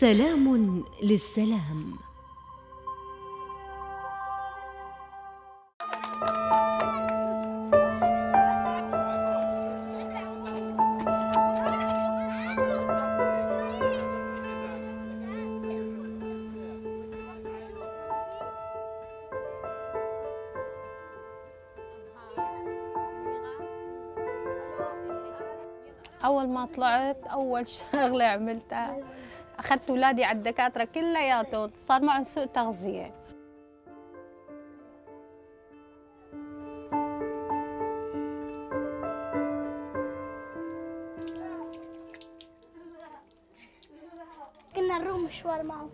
سلام للسلام. أول ما طلعت أول شغلة عملتها. أخذت اولادي على الدكاترة كلياتهم صار معهم سوء تغذية. كنا نروح مشوار معه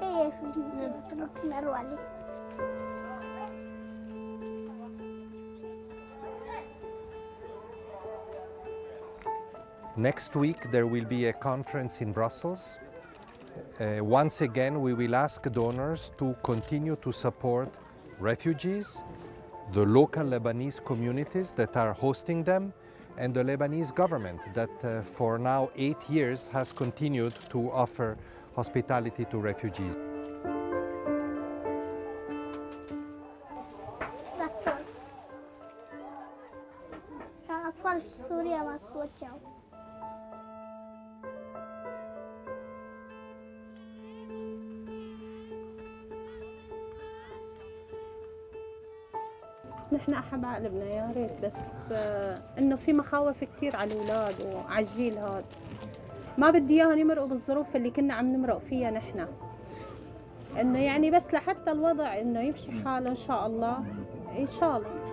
كيف؟ نروح نروح عليه. Next week, there will be a conference in Brussels. Uh, once again, we will ask donors to continue to support refugees, the local Lebanese communities that are hosting them, and the Lebanese government that uh, for now eight years has continued to offer hospitality to refugees. تراكتور عشان أطفال في سوريا ما توجعوا نحن أحب عقلبنا يا ريت. بس آه، إنه في مخاوف كثير على الأولاد وعلى الجيل هذا. ما بدي إياهم يمرقوا بالظروف اللي كنا عم نمرق فيها نحن. إنه يعني بس لحتى الوضع إنه يمشي حاله إن شاء الله. إن شاء الله.